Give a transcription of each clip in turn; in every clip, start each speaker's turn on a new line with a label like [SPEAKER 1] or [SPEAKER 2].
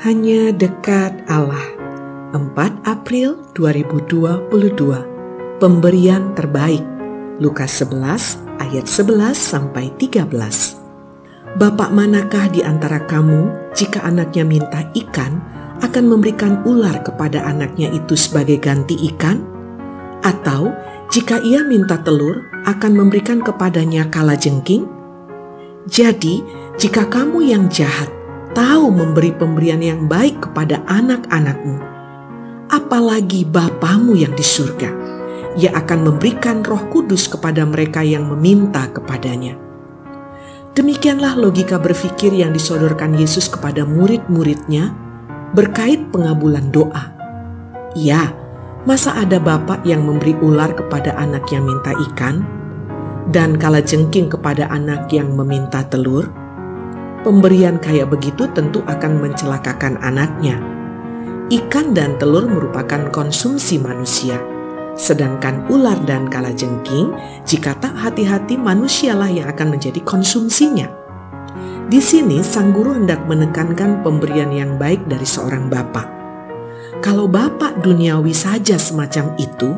[SPEAKER 1] Hanya dekat Allah. 4 April 2022. Pemberian terbaik. Lukas 11 ayat 11 sampai 13. Bapak manakah di antara kamu jika anaknya minta ikan akan memberikan ular kepada anaknya itu sebagai ganti ikan? Atau jika ia minta telur akan memberikan kepadanya kala jengking? Jadi, jika kamu yang jahat tahu memberi pemberian yang baik kepada anak-anakmu, apalagi Bapamu yang di surga, ia akan memberikan roh kudus kepada mereka yang meminta kepadanya. Demikianlah logika berpikir yang disodorkan Yesus kepada murid-muridnya berkait pengabulan doa. Ya, masa ada bapak yang memberi ular kepada anak yang minta ikan, dan kala jengking kepada anak yang meminta telur? Pemberian kayak begitu tentu akan mencelakakan anaknya. Ikan dan telur merupakan konsumsi manusia, sedangkan ular dan kalajengking jika tak hati-hati manusialah yang akan menjadi konsumsinya. Di sini sang guru hendak menekankan pemberian yang baik dari seorang bapak. Kalau bapak duniawi saja semacam itu,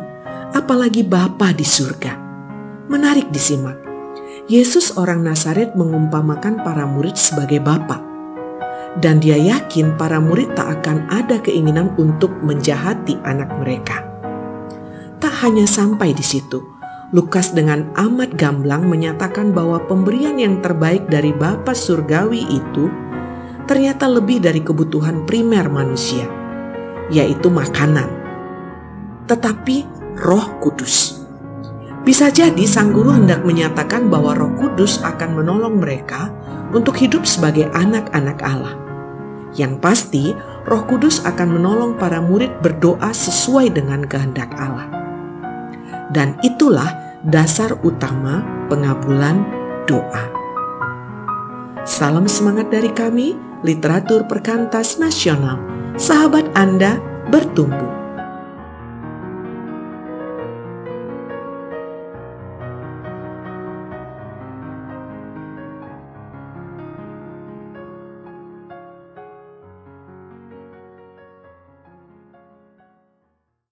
[SPEAKER 1] apalagi bapak di surga. Menarik disimak. Yesus orang Nazaret mengumpamakan para murid sebagai bapak. Dan dia yakin para murid tak akan ada keinginan untuk menjahati anak mereka. Tak hanya sampai di situ, Lukas dengan amat gamblang menyatakan bahwa pemberian yang terbaik dari Bapa Surgawi itu ternyata lebih dari kebutuhan primer manusia, yaitu makanan. Tetapi roh kudus. Bisa jadi sang guru hendak menyatakan bahwa Roh Kudus akan menolong mereka untuk hidup sebagai anak-anak Allah. Yang pasti, Roh Kudus akan menolong para murid berdoa sesuai dengan kehendak Allah. Dan itulah dasar utama pengabulan doa. Salam semangat dari kami, literatur perkantas nasional. Sahabat Anda bertumbuh